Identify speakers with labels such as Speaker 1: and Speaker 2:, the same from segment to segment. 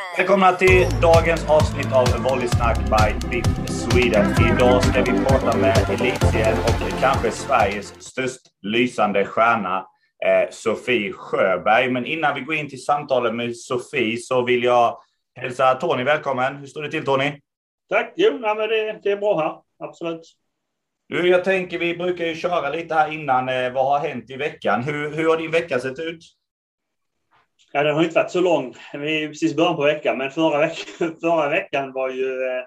Speaker 1: Välkomna till dagens avsnitt av Volleysnack by VIP Sweden. Idag ska vi prata med elitserien och kanske Sveriges störst lysande stjärna eh, Sofie Sjöberg. Men innan vi går in till samtalet med Sofie så vill jag hälsa Tony välkommen. Hur står det till Tony?
Speaker 2: Tack! Jo, nej, men det, det är bra här. Absolut.
Speaker 1: Du, jag tänker vi brukar ju köra lite här innan. Eh, vad har hänt i veckan? Hur, hur har din vecka sett ut?
Speaker 2: Ja, den har inte varit så lång. Vi är precis i början på veckan, men förra, veck förra veckan var ju... Eh,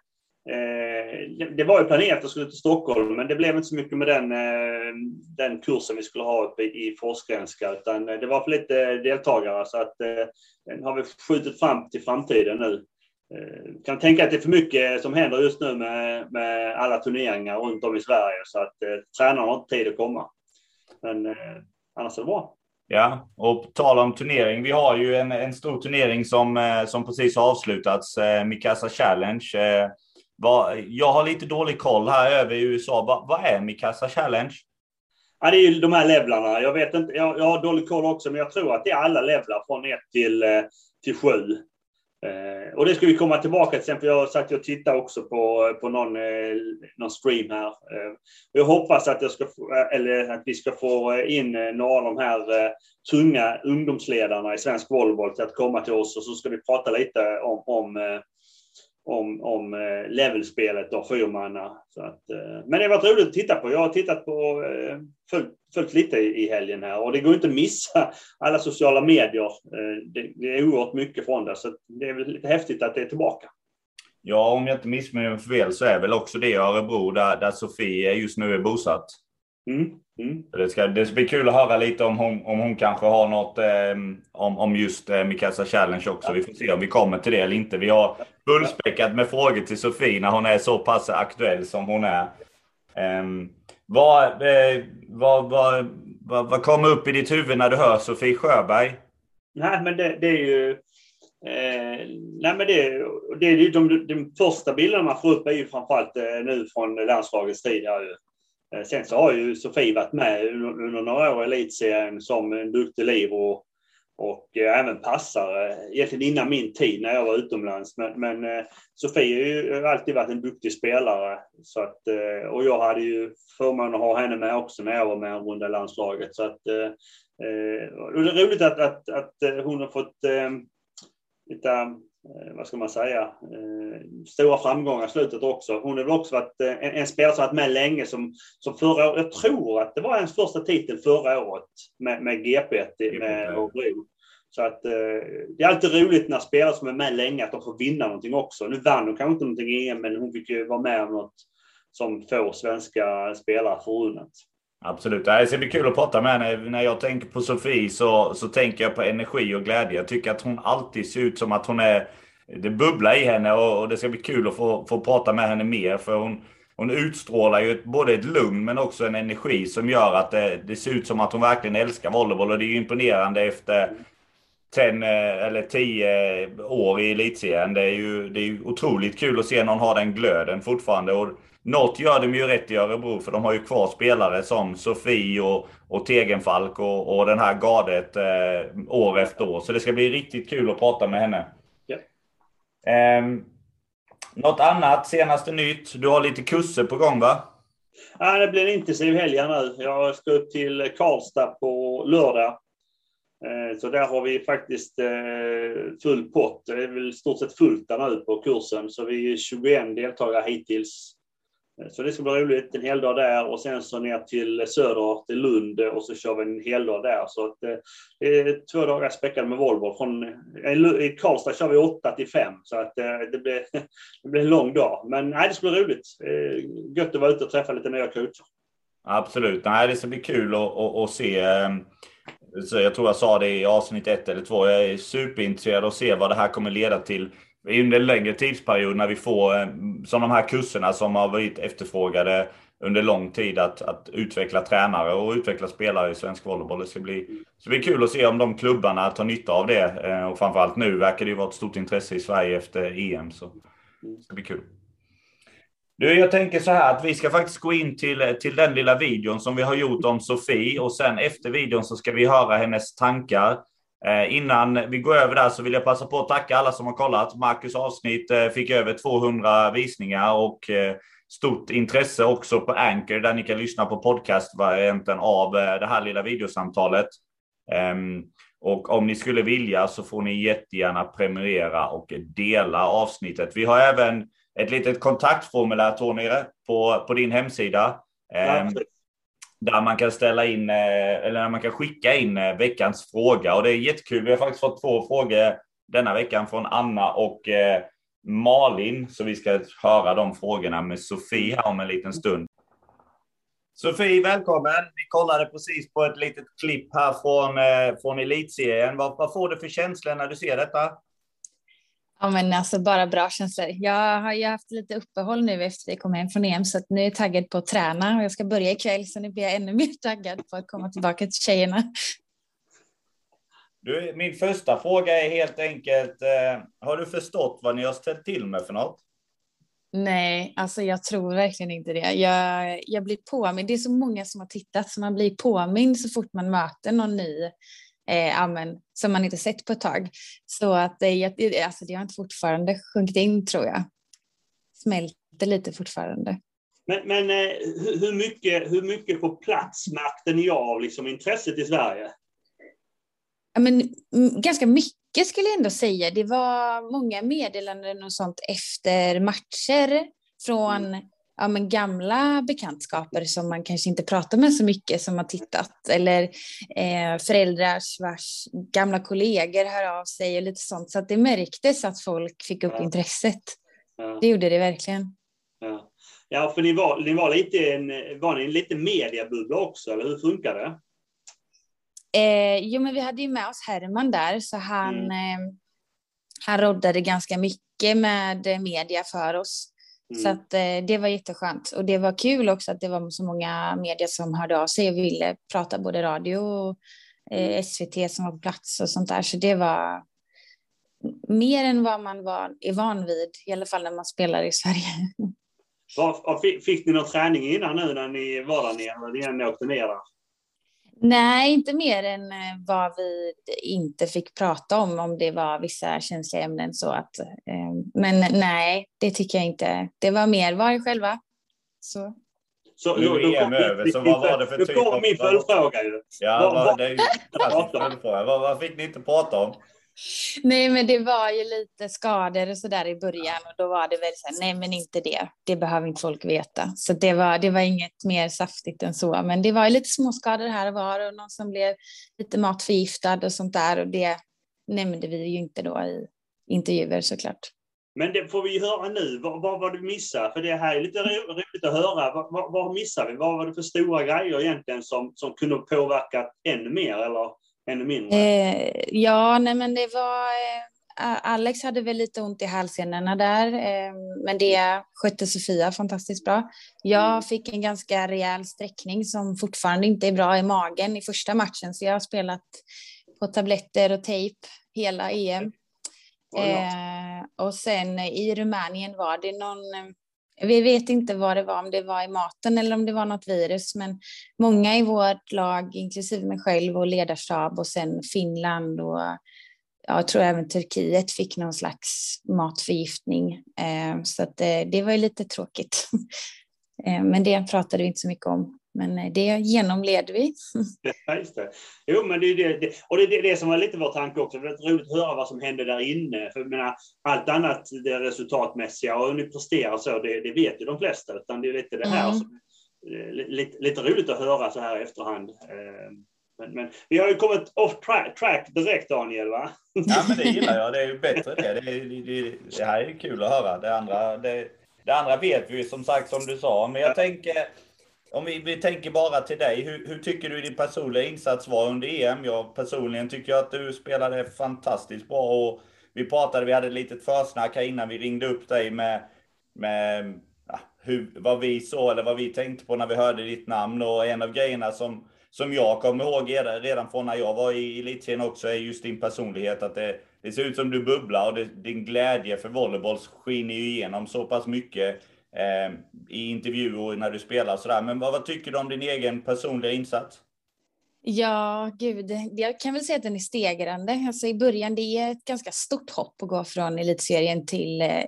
Speaker 2: eh, det var ju planerat att jag skulle till Stockholm, men det blev inte så mycket med den, eh, den kursen vi skulle ha uppe i Forsgrenska, utan eh, det var för lite eh, deltagare, så att eh, den har vi skjutit fram till framtiden nu. Kan tänka att det är för mycket som händer just nu med, med alla turneringar runt om i Sverige, så att eh, tränarna har inte tid att komma. Men eh, annars är det bra.
Speaker 1: Ja, och på tal om turnering. Vi har ju en, en stor turnering som, eh, som precis har avslutats, eh, Mikasa Challenge. Eh, jag har lite dålig koll här över i USA. Vad, är Mikasa Challenge?
Speaker 2: Ja, det är ju de här levlarna. Jag vet inte, jag, jag har dålig koll också, men jag tror att det är alla levlar från 1 till, eh, till 7. Eh, och det ska vi komma tillbaka till sen, för jag satt och tittade också på, på någon, eh, någon stream här. Eh, jag hoppas att, jag ska få, eh, eller att vi ska få in eh, några av de här eh, tunga ungdomsledarna i svensk volleyboll till att komma till oss och så ska vi prata lite om, om eh, om, om eh, levelspelet och fyrmanna. Så att, eh, men det har varit roligt att titta på. Jag har tittat på, eh, följt, följt lite i, helgen här och det går inte att missa alla sociala medier. Det, det, är oerhört mycket från det, så det är väl lite häftigt att det är tillbaka.
Speaker 1: Ja, om jag inte missminner mig fel så är väl också det Örebro där, där Sofie just nu är bosatt. Mm. Mm. Det, ska, det ska bli kul att höra lite om hon, om hon kanske har något eh, om, om just eh, Mikasa Challenge också. Ja. Vi får se om vi kommer till det eller inte. Vi har fullspäckat med frågor till Sofie när hon är så pass aktuell som hon är. Eh, vad, eh, vad, vad, vad, vad kommer upp i ditt huvud när du hör Sofie Sjöberg?
Speaker 2: Nej, men det, det är ju... Eh, nej, men det, det är ju de, de första bilderna man får upp är ju framförallt eh, nu från landslagets tid. Här, Eh, sen så har ju Sofie varit med under några år i elitserien som en duktig libero och och eh, även passare, egentligen innan min tid när jag var utomlands. Men, men eh, Sofie har ju alltid varit en duktig spelare. Så att, och jag hade ju förmånen att ha henne med också när jag var med under landslaget. Så att, och det är roligt att, att, att hon har fått lite vad ska man säga, eh, stora framgångar i slutet också. Hon har väl också varit eh, en, en spelare som varit med länge som, som förra året, jag tror att det var hennes första titel förra året med, med GP med Örebro. Så att det är alltid roligt när spelare som är med länge att de får vinna någonting också. Nu vann hon kanske inte någonting EM men hon fick ju vara med om något som få svenska spelare förunnat.
Speaker 1: Absolut. Det ska bli kul att prata med henne. När jag tänker på Sofie så, så tänker jag på energi och glädje. Jag tycker att hon alltid ser ut som att hon är... Det bubblar i henne och, och det ska bli kul att få, få prata med henne mer. För hon, hon utstrålar ju ett, både ett lugn men också en energi som gör att det, det ser ut som att hon verkligen älskar volleyboll. Och det är ju imponerande efter 10 eh, eller 10 eh, år i elitserien. Det är ju det är otroligt kul att se någon ha den glöden fortfarande. Och något gör de ju rätt i Örebro för de har ju kvar spelare som Sofie och, och Tegenfalk och, och den här gardet eh, år efter år. Så det ska bli riktigt kul att prata med henne. Ja. Eh, något annat, senaste nytt? Du har lite kurser på gång va?
Speaker 2: Ja, det blir en intensiv helg nu. Jag ska upp till Karlstad på lördag. Eh, så där har vi faktiskt eh, full pott. Det är väl stort sett fullt där nu på kursen. Så vi är 21 deltagare hittills. Eh, så det ska bli roligt, en hel dag där och sen så ner till söder, till Lund eh, och så kör vi en hel dag där. Så att, eh, det är två dagar späckade med Volvo. Från, I Karlstad kör vi 8 till 5 så att det blir, det blir en lång dag. Men nej, det ska bli roligt. Gött att vara ute och träffa lite nya coacher.
Speaker 1: Absolut, nej, det ska bli kul att, att, att se. Så jag tror jag sa det i avsnitt ett eller två. Jag är superintresserad av att se vad det här kommer leda till under en längre tidsperiod när vi får, eh, som de här kurserna som har varit efterfrågade under lång tid att, att utveckla tränare och utveckla spelare i svensk volleyboll. Det ska bli, så det blir kul att se om de klubbarna tar nytta av det. Eh, och framförallt nu verkar det ju vara ett stort intresse i Sverige efter EM. Så det ska bli kul. Du, jag tänker så här att vi ska faktiskt gå in till, till den lilla videon som vi har gjort om Sofie och sen efter videon så ska vi höra hennes tankar Eh, Eh, innan vi går över där så vill jag passa på att tacka alla som har kollat. Marcus avsnitt eh, fick över 200 visningar och eh, stort intresse också på Anchor där ni kan lyssna på podcastvarianten av det här lilla videosamtalet. Ehm, och om ni skulle vilja så får ni jättegärna prenumerera och dela avsnittet. Vi har även ett litet kontaktformulär Tony på, på din hemsida. Ehm, ja, där man kan ställa in, eh, eller man kan skicka in eh, veckans fråga. Och det är jättekul. Vi har faktiskt fått två frågor denna veckan från Anna och eh, Malin. Så vi ska höra de frågorna med Sofie här om en liten stund. Sofie, välkommen. Vi kollade precis på ett litet klipp här från, från Elitserien. Vad, vad får du för känslor när du ser detta?
Speaker 3: Ja, men alltså bara bra känslor. Jag har ju haft lite uppehåll nu efter jag kom hem från EM, så att nu är jag taggad på att träna och jag ska börja ikväll, så nu blir jag ännu mer taggad på att komma tillbaka till tjejerna.
Speaker 1: Du, min första fråga är helt enkelt, eh, har du förstått vad ni har ställt till med för något?
Speaker 3: Nej, alltså jag tror verkligen inte det. Jag, jag blir påmind. Det är så många som har tittat så man blir påmind så fort man möter någon ny eh, amen, som man inte sett på ett tag. Så att eh, alltså, det har inte fortfarande sjunkit in tror jag. Smälter lite fortfarande.
Speaker 2: Men, men eh, hur, mycket, hur mycket på plats märkte ni av liksom, intresset i Sverige?
Speaker 3: Ja, men, ganska mycket skulle jag ändå säga. Det var många meddelanden och sånt efter matcher från mm ja, men gamla bekantskaper som man kanske inte pratar med så mycket som har tittat eller eh, föräldrar vars gamla kollegor hör av sig och lite sånt. Så att det märktes att folk fick upp ja. intresset. Ja. Det gjorde det verkligen.
Speaker 2: Ja, ja för ni var, ni var lite en, var ni en liten mediabubbla också, eller hur funkar det?
Speaker 3: Eh, jo, men vi hade ju med oss Herman där, så han, mm. eh, han roddade ganska mycket med media för oss. Så mm. att, eh, det var jätteskönt. Och det var kul också att det var så många medier som hörde av sig och ville prata både radio och eh, mm. SVT som var på plats och sånt där. Så det var mer än vad man var, är van vid, i alla fall när man spelar i Sverige.
Speaker 2: Var, fick ni någon träning innan nu när ni var där nere, innan ni åkte ner där?
Speaker 3: Nej, inte mer än eh, vad vi inte fick prata om, om det var vissa känsliga ämnen. Så att, eh, men nej, det tycker jag inte. Det var mer var själva. Så.
Speaker 1: Så, nu är EM över, så vad var det för
Speaker 2: typ av... Nu kommer min följdfråga ju.
Speaker 1: Ja, vad, vad, det är ju följdfråga. Vad, vad fick ni inte prata om?
Speaker 3: Nej, men det var ju lite skador och så där i början och då var det väl så här, nej men inte det, det behöver inte folk veta. Så det var, det var inget mer saftigt än så, men det var ju lite småskador här och var och någon som blev lite matförgiftad och sånt där och det nämnde vi ju inte då i intervjuer såklart.
Speaker 2: Men det får vi höra nu. Vad, var det vi missade? För det här är lite roligt att höra. Vad, vad, vad missade vi? Vad var det för stora grejer egentligen som, som kunde påverka ännu mer? Eller ännu mindre?
Speaker 3: Eh, ja, nej men det var... Eh, Alex hade väl lite ont i hälsenorna där, eh, men det skötte Sofia fantastiskt bra. Jag mm. fick en ganska rejäl sträckning som fortfarande inte är bra i magen i första matchen, så jag har spelat på tabletter och tejp hela EM. Eh, och sen i Rumänien var det någon vi vet inte vad det var, om det var i maten eller om det var något virus, men många i vårt lag, inklusive mig själv och ledarstab och sen Finland och jag tror även Turkiet fick någon slags matförgiftning. Eh, så att det, det var ju lite tråkigt. Eh, men det pratade vi inte så mycket om. Men eh, det genomled vi.
Speaker 2: Ja, just det. Jo, men det är det, det, och det är det som var lite vår tanke också. Det är roligt att höra vad som hände där inne. För jag menar, allt annat, det resultatmässiga och hur ni presterar så, det, det vet ju de flesta. Utan det är lite det här mm. som lite, lite roligt att höra så här i efterhand. Eh, men, men, vi har ju kommit off track, track direkt Daniel va?
Speaker 1: Ja men det gillar jag, det är ju bättre det. Det, det, det här är kul att höra. Det andra, det, det andra vet vi som sagt som du sa. Men jag tänker om vi, vi tänker bara till dig, hur, hur, tycker du din personliga insats var under EM? Jag personligen tycker att du spelade fantastiskt bra och vi pratade, vi hade ett litet försnack här innan vi ringde upp dig med, med ja, hur, vad vi såg eller vad vi tänkte på när vi hörde ditt namn och en av grejerna som, som jag kommer ihåg redan från när jag var i elitserien också är just din personlighet. Att det, det ser ut som du bubblar och det, din glädje för volleyboll skiner ju igenom så pass mycket eh, i intervjuer när du spelar sådär. Men vad, vad, tycker du om din egen personliga insats?
Speaker 3: Ja, gud. Jag kan väl säga att den är stegrande. Alltså I början det är ett ganska stort hopp att gå från elitserien till eh,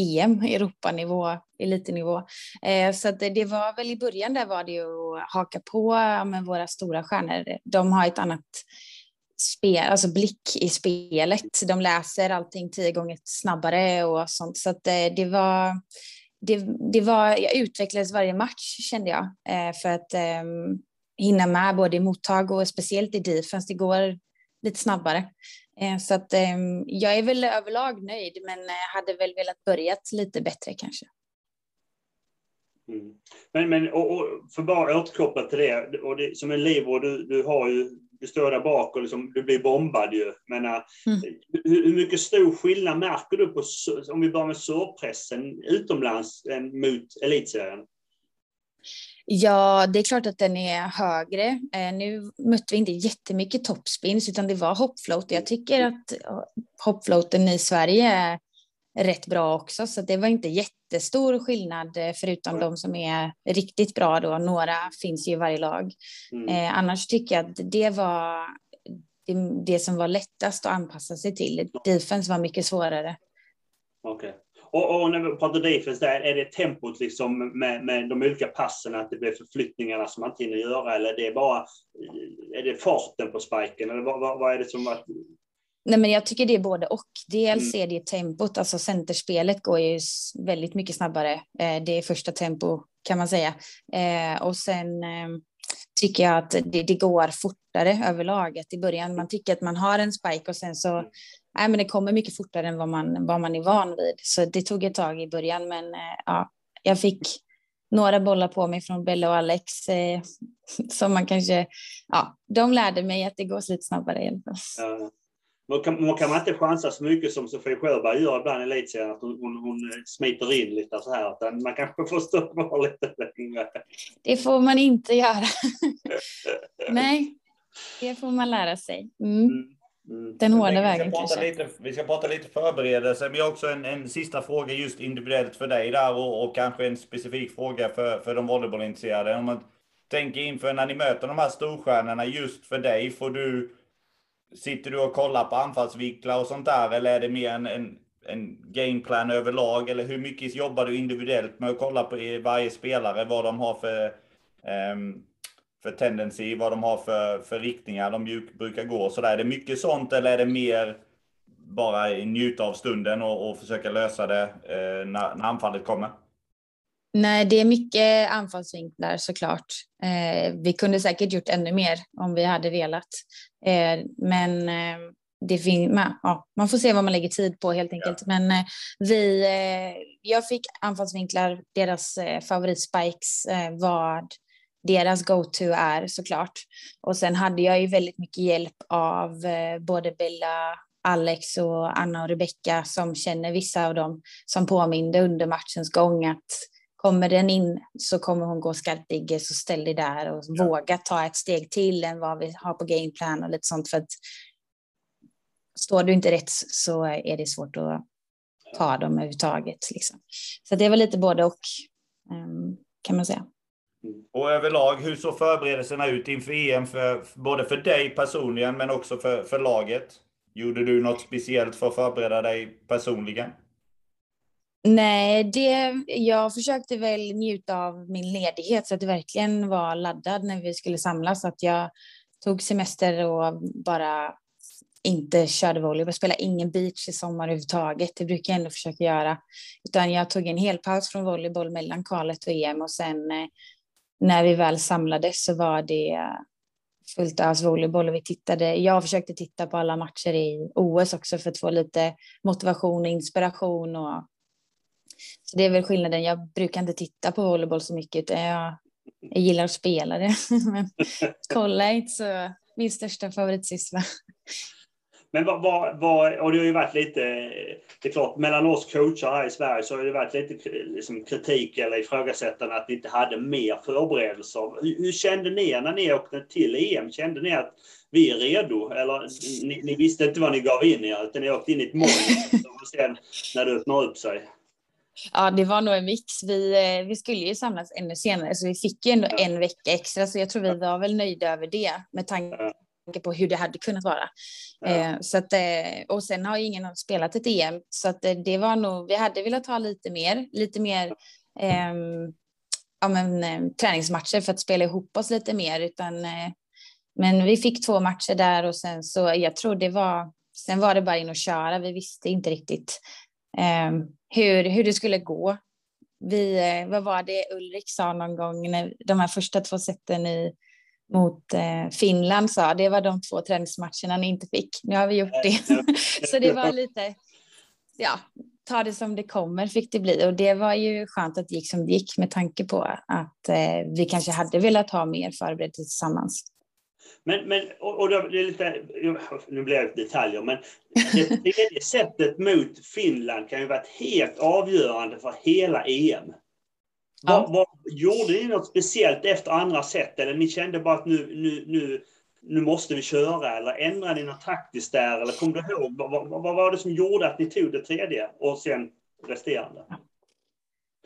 Speaker 3: EM, Europanivå, elitnivå. Eh, så det, det, var väl i början där var det ju att haka på med våra stora stjärnor. De har ett annat spel, alltså blick i spelet. De läser allting tio gånger snabbare och sånt. Så att det, det var, det, det var, jag utvecklades varje match kände jag eh, för att ehm, hinna med både i mottag och speciellt i defense. Det går lite snabbare. Eh, så att ehm, jag är väl överlag nöjd, men hade väl velat börjat lite bättre kanske.
Speaker 2: Mm. Men, men och, och för bara återkoppla till det, och det, som en livvård, du, du har ju du står där bak och liksom, du blir bombad ju. Men, mm. hur, hur, mycket stor skillnad märker du på, om vi börjar med surpressen utomlands mot elitserien?
Speaker 3: Ja, det är klart att den är högre. Eh, nu mötte vi inte jättemycket topspins, utan det var hoppfloat. Jag tycker att hoppfloaten i Sverige rätt bra också, så det var inte jättestor skillnad, eh, förutom mm. de som är riktigt bra då. Några finns ju i varje lag. Mm. Eh, annars tycker jag att det var det, det, som var lättast att anpassa sig till. Defense var mycket svårare.
Speaker 2: Okej. Okay. Och, och, när vi pratar defense där, är det tempot liksom med, med de olika passen, att det blir förflyttningarna som man inte hinner göra, eller det är bara, är det farten på spiken, eller vad, vad, vad är det som att...
Speaker 3: Nej, men jag tycker det är både och. Dels mm. är det tempot, alltså centerspelet går ju väldigt mycket snabbare. Eh, det är första tempo kan man säga. Eh, och sen ehm, tycker jag att det, det går fortare överlag. Att I början man tycker att man har en spike och sen så mm nej, men det kommer mycket fortare än vad man, vad man är van vid. Så det tog ett tag i början, men eh, ja, jag fick några bollar på mig från Bella och Alex eh, som man kanske, ja, de lärde mig att det går lite snabbare i alla fall. Ja.
Speaker 2: Man kan, man kan inte chansa så mycket som Sofie Sjöberg gör ibland i elitserien, att hon, hon, hon, smiter in lite så här, utan man kanske får stå kvar lite längre.
Speaker 3: Det får man inte göra. Nej, det får man lära sig. Mm. Mm. Mm. Den hårda vägen
Speaker 1: kanske. Lite, vi ska prata lite förberedelse, men jag har också en, en sista fråga just individuellt för dig där och, och kanske en specifik fråga för, för de volleybollintresserade. Om man tänker inför när ni möter de här storstjärnorna, just för dig, får du Sitter du och kollar på anfallsvinklar och sånt där eller är det mer en, en, en gameplan överlag? Eller hur mycket jobbar du individuellt med att kolla på varje spelare, vad de har för um, för tendency, vad de har för, för riktningar de brukar gå. Så där. Är det mycket sånt eller är det mer bara njuta av stunden och, och försöka lösa det eh, när, när anfallet kommer?
Speaker 3: Nej, det är mycket anfallsvinklar såklart. Eh, vi kunde säkert gjort ännu mer om vi hade velat. Eh, men eh, det fin- man, ja, man får se vad man lägger tid på helt enkelt. Ja. Men eh, vi, eh, jag fick anfallsvinklar, deras eh, favoritspikes, vad deras go-to är såklart. Och sen hade jag ju väldigt mycket hjälp av eh, både Bella, Alex och Anna och Rebecka som känner vissa av dem som påminde under matchens gång att kommer den in så kommer hon gå skarpdigge så ställ dig där och ja. våga ta ett steg till än vad vi har på gameplan och lite sånt för att står du inte rätt så är det svårt att ta dem överhuvudtaget. Liksom. Så det var lite både och ehm, kan man säga.
Speaker 1: Och överlag, hur såg förberedelserna ut inför EM, för, både för dig personligen men också för, för laget? Gjorde du något speciellt för att förbereda dig personligen?
Speaker 3: Nej, det, jag försökte väl njuta av min ledighet så att det verkligen var laddad när vi skulle samlas. Att jag tog semester och bara inte körde volleyboll, spelade ingen beach i sommar överhuvudtaget. Det brukar jag ändå försöka göra. Utan jag tog en hel paus från volleyboll mellan kvalet och EM och sen eh, när vi väl samlades så var det fullt ös volleyboll och vi tittade. Jag försökte titta på alla matcher i OS också för att få lite motivation och inspiration. Och, så det är väl skillnaden. Jag brukar inte titta på volleyboll så mycket utan jag, jag gillar att spela det. Men kolla inte så min största favoritsyssla.
Speaker 2: Men vad, vad, vad, och det har ju varit lite, det är klart, mellan oss coacher här i Sverige så har det varit lite liksom, kritik eller ifrågasättande att ni inte hade mer förberedelser. Hur, hur, kände ni när ni åkte till EM? Kände ni att vi är redo? Eller ni, ni visste inte vad ni gav in i utan ni åkte in i ett mål och sen när det öppnar upp sig?
Speaker 3: Ja, det var nog en mix. Vi, eh, vi skulle ju samlas ännu senare, så vi fick ju ändå en vecka extra, så jag tror vi var väl nöjda över det med tanke på hur det hade kunnat vara. Ja. Eh, så att, eh, och sen har ju ingen spelat ett EM, så att det var nog, vi hade velat ha lite mer, lite mer eh, ja, men, träningsmatcher för att spela ihop oss lite mer, utan men vi fick två matcher där och sen så jag tror det var, sen var det bara in och köra. Vi visste inte riktigt eh, hur, hur det skulle gå. Vi, eh, vad var det Ulrik sa någon gång när de här första två sätten i, mot eh, Finland sa, det var de två träningsmatcherna ni inte fick. Nu har vi gjort det. så det var lite, ja, ta det som det kommer fick det bli och det var ju skönt att det gick som det gick med tanke på att eh, vi kanske hade velat ha mer förberedelse tillsammans.
Speaker 2: Men, men och, och det är lite, nu blir det detaljer, men det tredje sättet mot Finland kan ju varit helt avgörande för hela EM. Ja. Vad, vad, gjorde ni något speciellt efter andra set eller ni kände bara att nu, nu, nu, nu måste vi köra eller ändrade ni något taktiskt där eller kom du ihåg vad, vad, var det som gjorde att ni tog det tredje och sen resterande?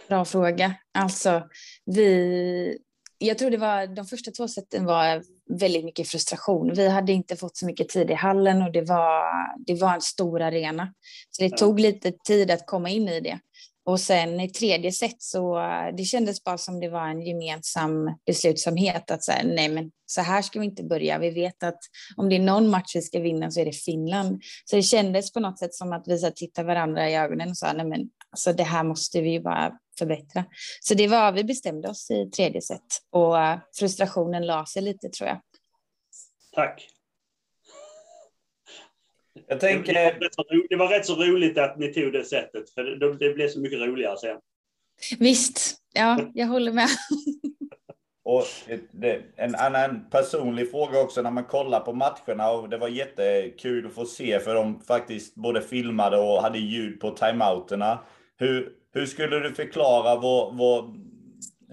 Speaker 3: Bra fråga. Alltså, vi, jag tror det var de första två sätten var väldigt mycket frustration. Vi hade inte fått så mycket tid i hallen och det var, det var en stor arena. Så det tog lite tid att komma in i det. Och sen i tredje set så det kändes bara som det var en gemensam beslutsamhet att säga nej men så här ska vi inte börja. Vi vet att om det är någon match vi ska vinna så är det Finland. Så det kändes på något sätt som att vi tittade varandra i ögonen och sa nej men alltså det här måste vi ju bara förbättra. Så det var, vi bestämde oss i tredje set och frustrationen la sig lite tror jag.
Speaker 2: Tack.
Speaker 1: Jag tänker...
Speaker 2: Det var, så, det var rätt så roligt att ni tog det sättet, för det, det blev så mycket roligare sen.
Speaker 3: Visst, ja, jag håller med.
Speaker 1: Och det, en annan personlig fråga också när man kollar på matcherna och det var jättekul att få se för de faktiskt både filmade och hade ljud på timeouterna. Hur, hur skulle du förklara vår, vår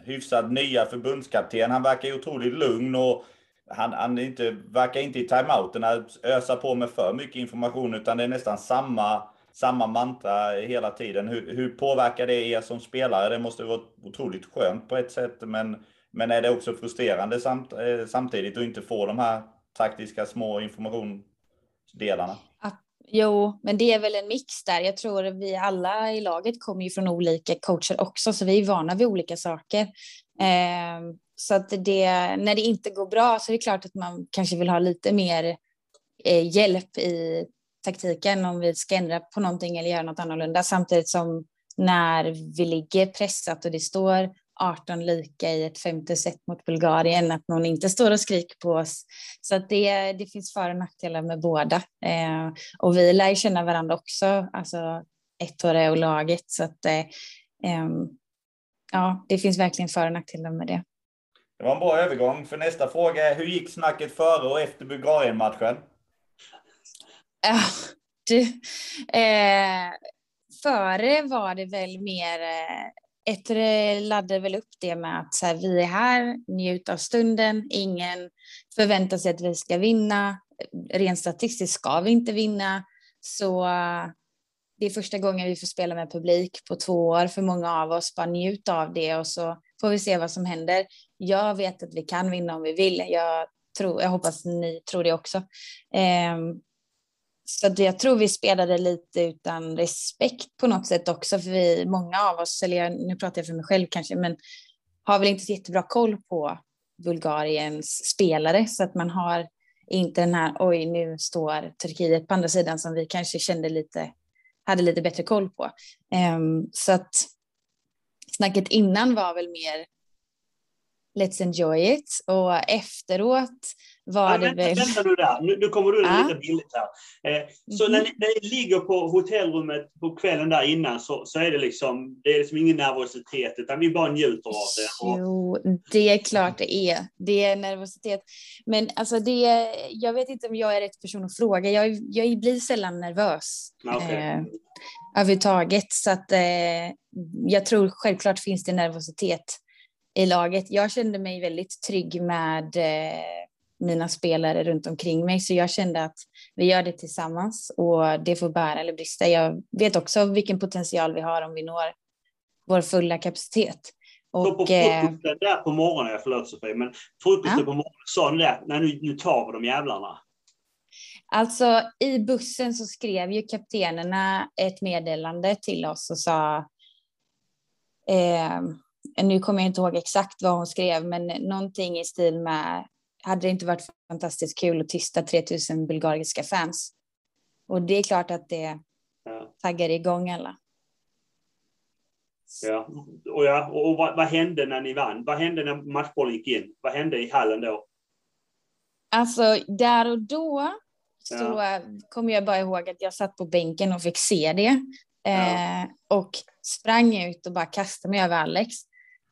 Speaker 1: hyfsat nya förbundskapten? Han verkar ju otroligt lugn och han, han inte, verkar inte i timeouterna ösa på med för mycket information utan det är nästan samma, samma mantra hela tiden. Hur, hur påverkar det er som spelare? Det måste vara otroligt skönt på ett sätt men, men är det också frustrerande samt, eh, samtidigt att inte få de här taktiska små informationsdelarna?
Speaker 3: Jo, men det är väl en mix där. Jag tror vi alla i laget kommer ju från olika coacher också, så vi är vana vid olika saker. Eh, så att det, när det inte går bra så är det klart att man kanske vill ha lite mer eh, hjälp i taktiken om vi ska ändra på någonting eller göra något annorlunda. Samtidigt som när vi ligger pressat och det står 18 lika i ett femte set mot Bulgarien, att någon inte står och skriker på oss. Så att det, det finns för och nackdelar med båda. Eh, och vi lär känna varandra också, alltså ett och laget. Så att eh, ja, det finns verkligen för och nackdelar med det.
Speaker 1: Det var en bra övergång, för nästa fråga är hur gick snacket före och efter Bulgarien-matchen?
Speaker 3: Ja, du, eh, före var det väl mer eh, Ettre laddar väl upp det med att så här, vi är här, njut av stunden, ingen förväntar sig att vi ska vinna. Rent statistiskt ska vi inte vinna, så eh, det är första gången vi får spela med publik på två år för många av oss. Bara njut av det och så får vi se vad som händer. Jag vet att vi kan vinna om vi vill. Jag, tror, jag hoppas ni tror det också. Um, så jag tror vi spelade lite utan respekt på något sätt också, för vi, många av oss, eller jag, nu pratar jag för mig själv kanske, men har väl inte så jättebra koll på Bulgariens spelare, så att man har inte den här, oj, nu står Turkiet på andra sidan som vi kanske kände lite, hade lite bättre koll på. Um, så att snacket innan var väl mer Let's enjoy it och efteråt var ja, det
Speaker 2: vänta, väl... Vänta nu där, nu, nu kommer du ja. lite billigt här. Eh, så mm. när, ni, när ni ligger på hotellrummet på kvällen där innan så, så är det liksom, det är liksom ingen nervositet utan vi bara njuter av det.
Speaker 3: Och... Jo, det är klart det är. Det är nervositet. Men alltså det, jag vet inte om jag är rätt person att fråga. Jag, jag blir sällan nervös. Okay. Eh, överhuvudtaget. Så att eh, jag tror självklart finns det nervositet i laget. Jag kände mig väldigt trygg med eh, mina spelare runt omkring mig, så jag kände att vi gör det tillsammans och det får bära eller brista. Jag vet också vilken potential vi har om vi når vår fulla kapacitet.
Speaker 2: Och, så på eh, frukosten där på morgonen, förlåt Sofie, men frukosten ja. på morgonen sa ni det, nej nu, nu tar vi de jävlarna.
Speaker 3: Alltså i bussen så skrev ju kaptenerna ett meddelande till oss och sa, eh, nu kommer jag inte ihåg exakt vad hon skrev, men någonting i stil med, hade det inte varit fantastiskt kul att tysta 3000 bulgariska fans? Och det är klart att det ja. taggar igång alla.
Speaker 2: Ja, och, ja, och vad, vad, hände när ni vann? Vad hände när matchbollen gick in? Vad hände i hallen då?
Speaker 3: Alltså, där och då så ja. kommer jag bara ihåg att jag satt på bänken och fick se det. Ja. Eh, och sprang ut och bara kastade mig över Alex.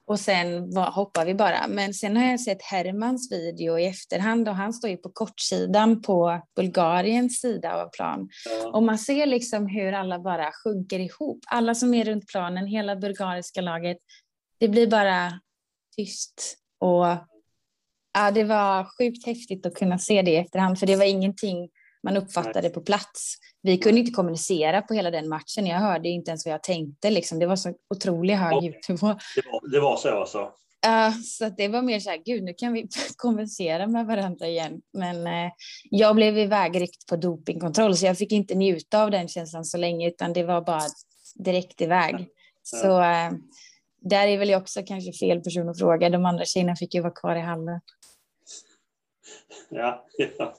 Speaker 3: Och sen var, hoppade vi bara. Men sen har jag sett Hermans video i efterhand och han står ju på kortsidan på Bulgariens sida av plan. Ja. Och man ser liksom hur alla bara sjunker ihop. Alla som är runt planen, hela bulgariska laget. Det blir bara tyst. Och ja, det var sjukt häftigt att kunna se det i efterhand, för det var ingenting man uppfattade Nej. på plats. Vi kunde inte kommunicera på hela den matchen. Jag hörde inte ens vad jag tänkte. Liksom. Det var så otroligt hög ljudnivå.
Speaker 2: Det var, det var så alltså?
Speaker 3: Uh, så det var mer så här, gud, nu kan vi konversera med varandra igen. Men uh, jag blev ivägryckt på dopingkontroll, så jag fick inte njuta av den känslan så länge, utan det var bara direkt iväg. Ja. Så uh, där är väl jag också kanske fel person att fråga. De andra tjejerna fick ju vara kvar i hallen.
Speaker 2: Ja, ja.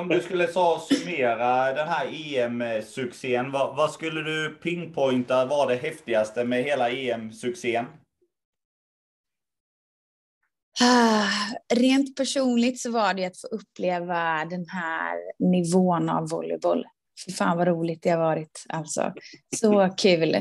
Speaker 1: Om du skulle så summera den här EM-succén, vad, vad, skulle du pinpointa var det häftigaste med hela EM-succén?
Speaker 3: Ah, rent personligt så var det att få uppleva den här nivån av volleyboll. Fy fan vad roligt det har varit. Alltså. Så kul.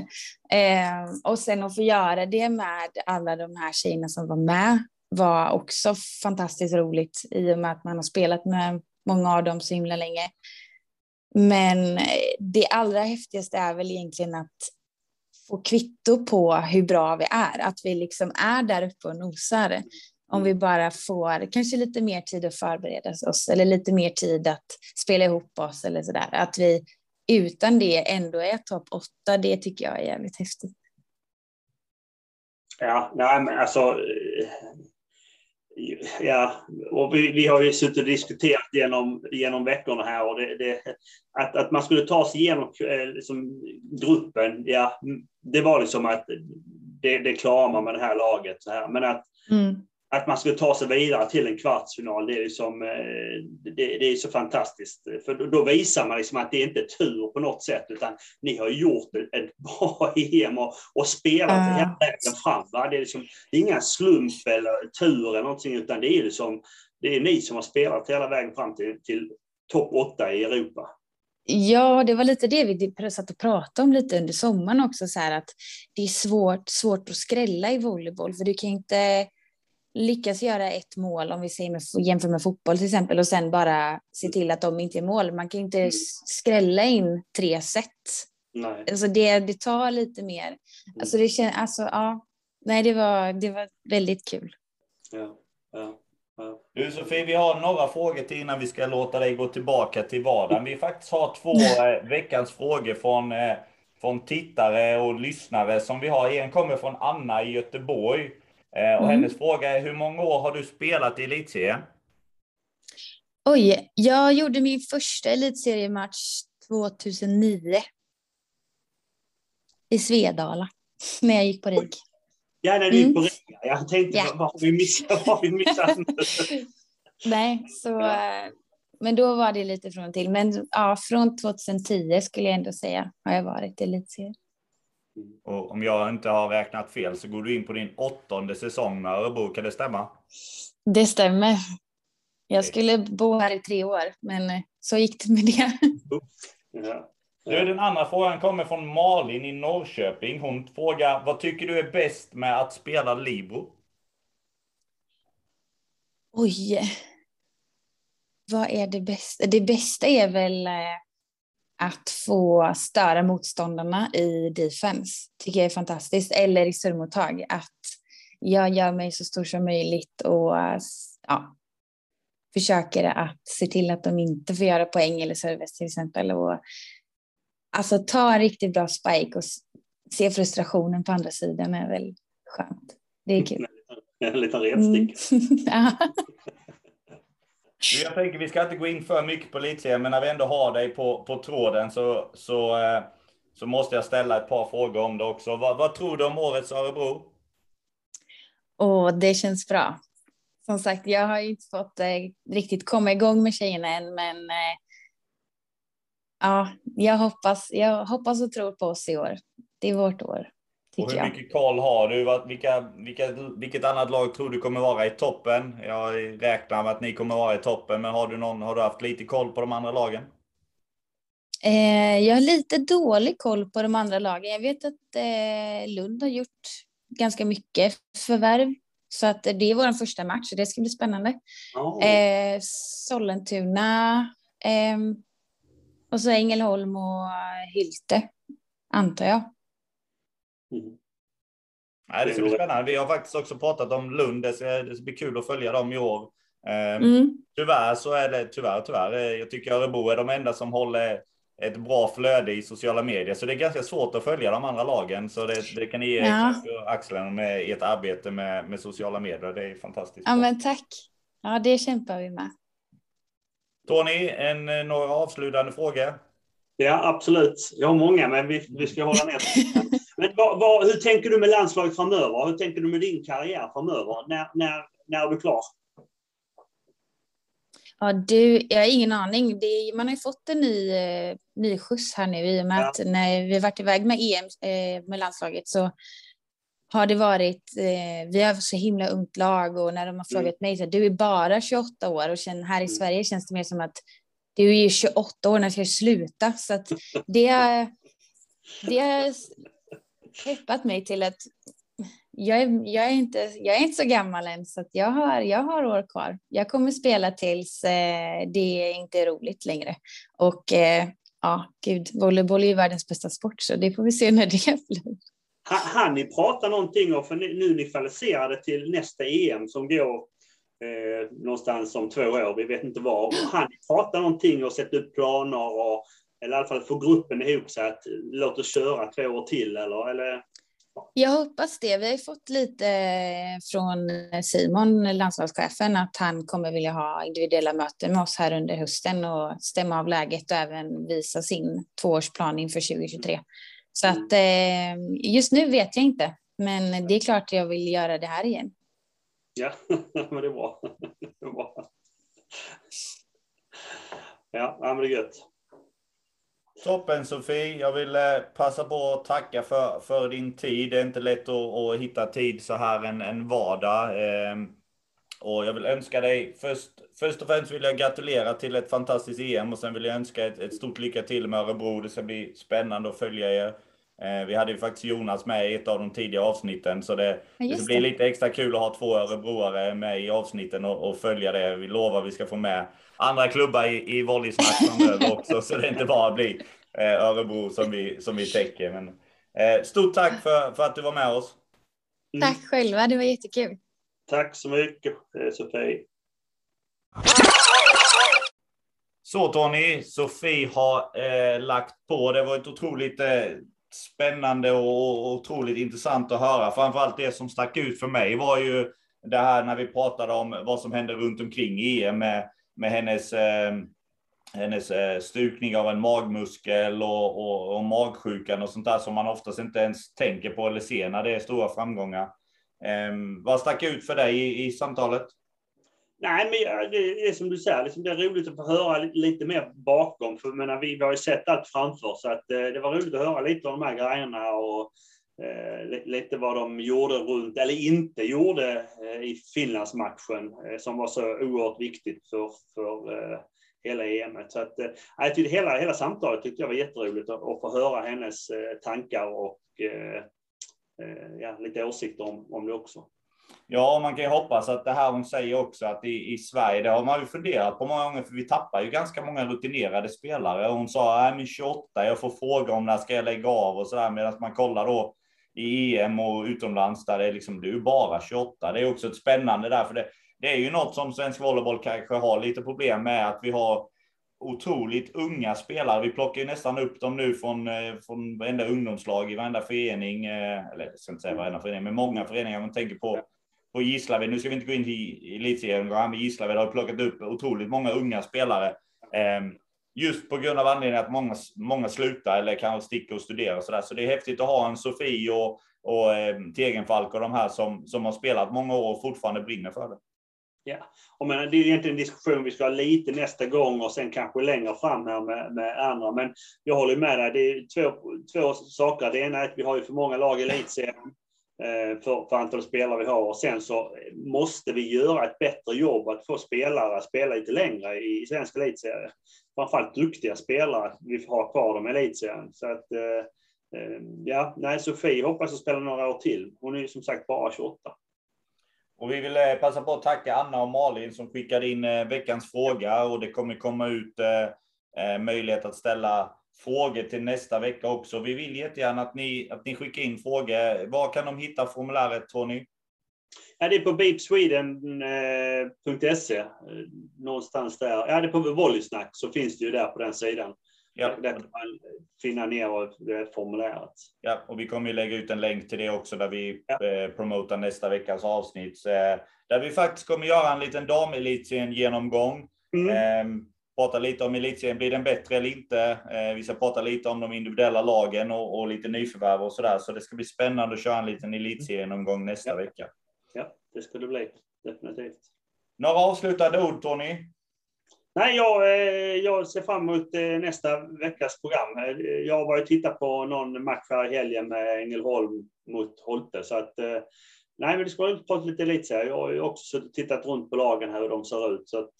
Speaker 3: Eh, och sen att få göra det med alla de här tjejerna som var med var också fantastiskt roligt i och med att man har spelat med många av dem så himla länge. Men det allra häftigaste är väl egentligen att få kvitto på hur bra vi är, att vi liksom är där uppe och nosar. Om vi bara får kanske lite mer tid att förbereda oss eller lite mer tid att spela ihop oss eller så där. Att vi utan det ändå är topp åtta, det tycker jag är jävligt häftigt.
Speaker 2: Ja, nej men alltså ja, och vi, vi, har ju suttit och diskuterat genom, genom veckorna här och det, det, att, att man skulle ta sig igenom eh, liksom, gruppen, ja, det var liksom att det, det klarar man med det här laget. Så här. Men att, mm att man skulle ta sig vidare till en kvartsfinal, det är, liksom, det, det, är så fantastiskt. För då visar man liksom att det inte är tur på något sätt, utan ni har gjort ett bra EM och, och spelat uh. hela vägen fram. Va? Det, är liksom, det är inga slump eller tur eller någonting, utan det är, liksom, det är ni som har spelat hela vägen fram till, till topp åtta i Europa.
Speaker 3: Ja, det var lite det vi satt och pratade om lite under sommaren också, så här att det är svårt, svårt att skrälla i volleyboll, för du kan inte lyckas göra ett mål, om vi säger med, jämför med fotboll till exempel, och sen bara se till att de inte är mål. Man kan inte mm. skrälla in tre set. Nej. Alltså det, det tar lite mer. Mm. Alltså det känns, alltså ja, nej det var, det var väldigt kul.
Speaker 2: Ja, ja. Ja.
Speaker 1: Du Sofie, vi har några frågor till innan vi ska låta dig gå tillbaka till vardagen. Vi faktiskt har två eh, veckans frågor från, eh, från tittare och lyssnare som vi har. En kommer från Anna i Göteborg. Eh, och mm. hennes fråga är, hur många år har du spelat i elitserien?
Speaker 3: Oj, jag gjorde min första elitseriematch 2009. I Svedala, när jag gick på RIG.
Speaker 2: Ja, när du gick på mm. RIG. Jag tänkte, ja. vad har vi missat? Vad har vi missat
Speaker 3: Nej, så... Ja. Eh, men då var det lite från och till. Men ja, från 2010 skulle jag ändå säga har jag varit i elitserien.
Speaker 1: Och om jag inte har räknat fel så går du in på din åttonde säsong med Örebro, kan det stämma?
Speaker 3: Det stämmer. Jag skulle bo här i tre år, men eh, så gick det med det.
Speaker 1: Ja. Du, den andra frågan kommer från Malin i Norrköping. Hon frågar, vad tycker du är bäst med att spela Libro?
Speaker 3: Oj. Vad är det bästa? Det bästa är väl eh, att få störa motståndarna i defense tycker jag är fantastiskt. Eller i surmottag, att jag gör mig så stor som möjligt och ja, försöker att se till att de inte får göra poäng eller service till exempel. Och, alltså ta en riktigt bra spike och se frustrationen på andra sidan är väl skönt. Det är kul.
Speaker 2: En liten retstick.
Speaker 3: Mm.
Speaker 1: Jag tänker vi ska inte gå in för mycket på elitserien, men när vi ändå har dig på, på tråden så, så, eh, så måste jag ställa ett par frågor om det också. Vad, vad tror du om årets Örebro?
Speaker 3: Och det känns bra. Som sagt, jag har inte fått eh, riktigt komma igång med tjejerna än, men eh, ja, jag hoppas, jag hoppas och tror på oss i år. Det är vårt år,
Speaker 1: och hur
Speaker 3: jag.
Speaker 1: mycket koll har du? Vad- Vilka, vilka, vilket annat lag tror du kommer vara i toppen? Jag räknar med att ni kommer vara i toppen, men har du, någon, har du haft lite koll på de andra lagen?
Speaker 3: Eh, jag har lite dålig koll på de andra lagen. Jag vet att eh, Lund har gjort ganska mycket förvärv. Så att det är vår första match och det ska bli spännande.
Speaker 2: Ja.
Speaker 3: Eh, Sollentuna ehm, och så Ängelholm och Hylte, antar jag.
Speaker 2: Mm.
Speaker 1: Nej, det ska bli spännande. Vi har faktiskt också pratat om Lund. Det ska, det ska bli kul att följa dem i år. Ehm,
Speaker 3: Mm.
Speaker 1: Tyvärr så är det, tyvärr, tyvärr. Jag tycker Örebro är de enda som håller ett bra flöde i sociala medier. Så det är ganska svårt att följa de andra lagen. Så det, det kan ni ge
Speaker 3: Ja.
Speaker 1: axeln med ert arbete med, med sociala medier. Det är fantastiskt.
Speaker 3: Ja,
Speaker 1: bra.
Speaker 3: men tack. Ja, det kämpar vi med.
Speaker 1: Tony, en, eh, några avslutande frågor?
Speaker 2: Ja, absolut. Jag har många, men vi, vi ska hålla ner Men vad, vad, hur tänker du med landslaget framöver? Hur tänker du med din karriär framöver? När, när, när är du klar?
Speaker 3: Ja, du, jag har ingen aning. Det, man har ju fått en ny, eh, ny skjuts här nu i och med
Speaker 2: Ja.
Speaker 3: att när vi har varit iväg med EM eh, med landslaget så har det varit, eh, vi har så himla ungt lag och när de har frågat mig så här, du är bara 28 år och känner, här i
Speaker 2: Mm.
Speaker 3: Sverige känns det mer som att du är ju 28 år när ska jag sluta så att det det peppat mig till att jag är, jag, är inte, jag är inte så gammal än, så att jag, har, jag har år kvar. Jag kommer spela tills eh, det inte är roligt längre. Och eh, ja, gud, volleyboll är ju världens bästa sport, så det får vi se när det blir.
Speaker 2: Har ni prata någonting om, för nu är ni kvalificerade till nästa EM som går eh, någonstans om två år, vi vet inte var. Har ni prata någonting och sätta upp planer och eller i alla fall få gruppen ihop sig att låt oss köra två år till eller? eller
Speaker 3: Jag hoppas det. Vi har ju fått lite från Simon, landslagschefen, att han kommer vilja ha individuella möten med oss här under hösten och stämma av läget och även visa sin tvåårsplan inför 2023. Så att eh, just nu vet jag inte, men det är klart jag vill göra det här igen.
Speaker 2: ja, men det är bra. det är bra. Ja, ja, men det är gött.
Speaker 1: Toppen Sofie, jag vill eh, passa på att tacka för, för din tid. Det är inte lätt att, att hitta tid så här en, en vardag. Ehm, och jag vill önska dig, först, först och främst vill jag gratulera till ett fantastiskt EM och sen vill jag önska ett, ett stort lycka till med Örebro. Det ska bli spännande att följa er. Eh, vi hade ju faktiskt Jonas med i ett av de tidiga avsnitten så det,
Speaker 3: Ja,
Speaker 1: det
Speaker 3: just
Speaker 1: ska bli
Speaker 3: det.
Speaker 1: lite extra kul att ha två örebroare med i avsnitten och, och följa det. Vi lovar att vi ska få med andra klubbar i, i volleysnack framöver också så det inte bara blir eh, Örebro som vi, som vi täcker. Men, eh, stort tack för, för att du var med oss.
Speaker 2: Mm.
Speaker 3: Tack själva, det var jättekul.
Speaker 2: Tack så mycket, Sofie.
Speaker 1: Så Tony, Sofie har eh, lagt på. Det var ett otroligt eh, spännande och, otroligt intressant att höra. Framförallt det som stack ut för mig var ju det här när vi pratade om vad som händer runt omkring EM med, med hennes, eh, hennes eh, stukning av en magmuskel och, och, och magsjukan och sånt där som man oftast inte ens tänker på eller ser när det är stora framgångar. Eh, vad stack ut för dig i, i samtalet?
Speaker 2: Nej, men det är som du säger, liksom det är roligt att få höra lite mer bakom. För menar, vi, vi har ju sett allt framför, så att, eh, det var roligt att höra lite om de här grejerna och eh, lite vad de gjorde runt, eller inte gjorde, eh, i Finlandsmatchen eh, som var så oerhört viktigt för, för eh, hela EM. Så att, eh, jag tyckte hela, hela samtalet tyckte jag var jätteroligt att, att få höra hennes eh, tankar och eh, eh, ja, lite åsikter om, om det också.
Speaker 1: Ja, man kan ju hoppas att det här hon säger också att i, i Sverige, det har man ju funderat på många gånger, för vi tappar ju ganska många rutinerade spelare. Hon sa, nej men 28, jag får fråga om när ska jag lägga av och sådär, medan man kollar då i EM och utomlands där det är liksom, du är bara 28. Det är också ett spännande där, för det, det är ju något som svensk volleyboll kanske har lite problem med, att vi har otroligt unga spelare. Vi plockar ju nästan upp dem nu från, eh, från varenda ungdomslag i varenda förening. Eh, eller jag ska inte säga varenda förening, men många föreningar. Man tänker på, på Gislaved. Nu ska vi inte gå in i elitserien, men Gislaved har plockat upp otroligt många unga spelare. Ehm, just på grund av anledningen att många, många slutar eller kanske sticker och studerar och så där. Så det är häftigt att ha en Sofie och, och ehm, Tegenfalk och de här som, som har spelat många år och fortfarande brinner för det.
Speaker 2: Ja, och men det är egentligen en diskussion vi ska ha lite nästa gång och sen kanske längre fram här med, med andra. Men jag håller med dig. Det är två, två saker. Det ena är att vi har ju för många lag i elitserien Eh, för, för antal spelare vi har. Och sen så måste vi göra ett bättre jobb att få spelare att spela lite längre i svensk elitserie. Framförallt duktiga spelare. Vi får ha kvar dem i elitserien. Så att, eh, eh, ja, nej, Sofie hoppas att spela några år till. Hon är ju som sagt bara 28.
Speaker 1: Och vi vill eh, passa på att tacka Anna och Malin som skickade in veckans fråga och det kommer komma ut eh, möjlighet att ställa frågor till nästa vecka också. Vi vill jättegärna att ni, att ni skickar in frågor. Var kan de hitta formuläret tror ni?
Speaker 2: Ja, det är på beepsweden.se. Någonstans där. Ja, det är på Volleysnack så finns det ju där på den sidan. Ja. Där kan man finna ner det formuläret.
Speaker 1: Ja, och vi kommer ju lägga ut en länk till det också där vi ja. Eh, promotar nästa veckas avsnitt. Eh, där vi faktiskt kommer göra en liten damelitserien genomgång. Mm. Eh, prata lite om elitserien, blir den bättre eller inte? Eh, vi ska prata lite om de individuella lagen och, och lite nyförvärv och sådär. Så det ska bli spännande att köra en liten elitserienomgång nästa
Speaker 2: ja.
Speaker 1: vecka.
Speaker 2: Ja, det ska det bli. Definitivt.
Speaker 1: Några avslutande ord, Tony?
Speaker 2: Nej, jag, eh, jag ser fram emot eh, nästa veckas program. Jag varit och tittat på någon match här i helgen med Ängelholm mot Holte. Så att, nej, men det ska att prata lite elitserie. Jag har ju också tittat runt på lagen här hur de ser ut. Så att,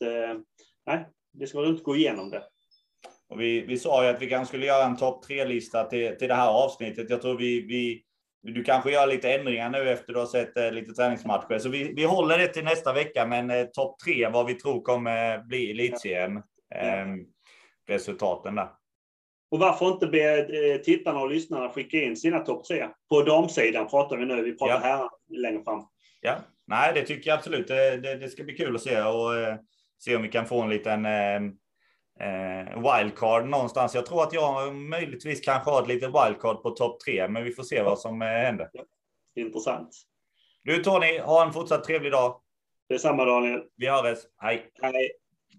Speaker 2: nej, det ska roligt att gå igenom det.
Speaker 1: Och vi, vi sa ju att vi kanske skulle göra en topp tre-lista till, till det här avsnittet. Jag tror vi, vi du kanske gör lite ändringar nu efter du har sett eh, lite träningsmatcher. Så vi, vi håller det till nästa vecka, men eh, topp tre, vad vi tror kommer bli elitserien. Eh, resultaten där.
Speaker 2: Och varför inte be eh, tittarna och lyssnarna skicka in sina topp tre? På damsidan pratar vi nu, vi pratar ja. här längre fram.
Speaker 1: Ja, nej det tycker jag absolut. Det, det, det ska bli kul att se och eh, se om vi kan få en liten eh, eh, wildcard någonstans. Jag tror att jag möjligtvis kanske har ett litet wildcard på topp tre, men vi får se vad som eh, händer.
Speaker 2: Intressant.
Speaker 1: Du Tony, ha en fortsatt trevlig dag.
Speaker 2: Detsamma Daniel.
Speaker 1: Vi hörs. Hej.
Speaker 2: Hej.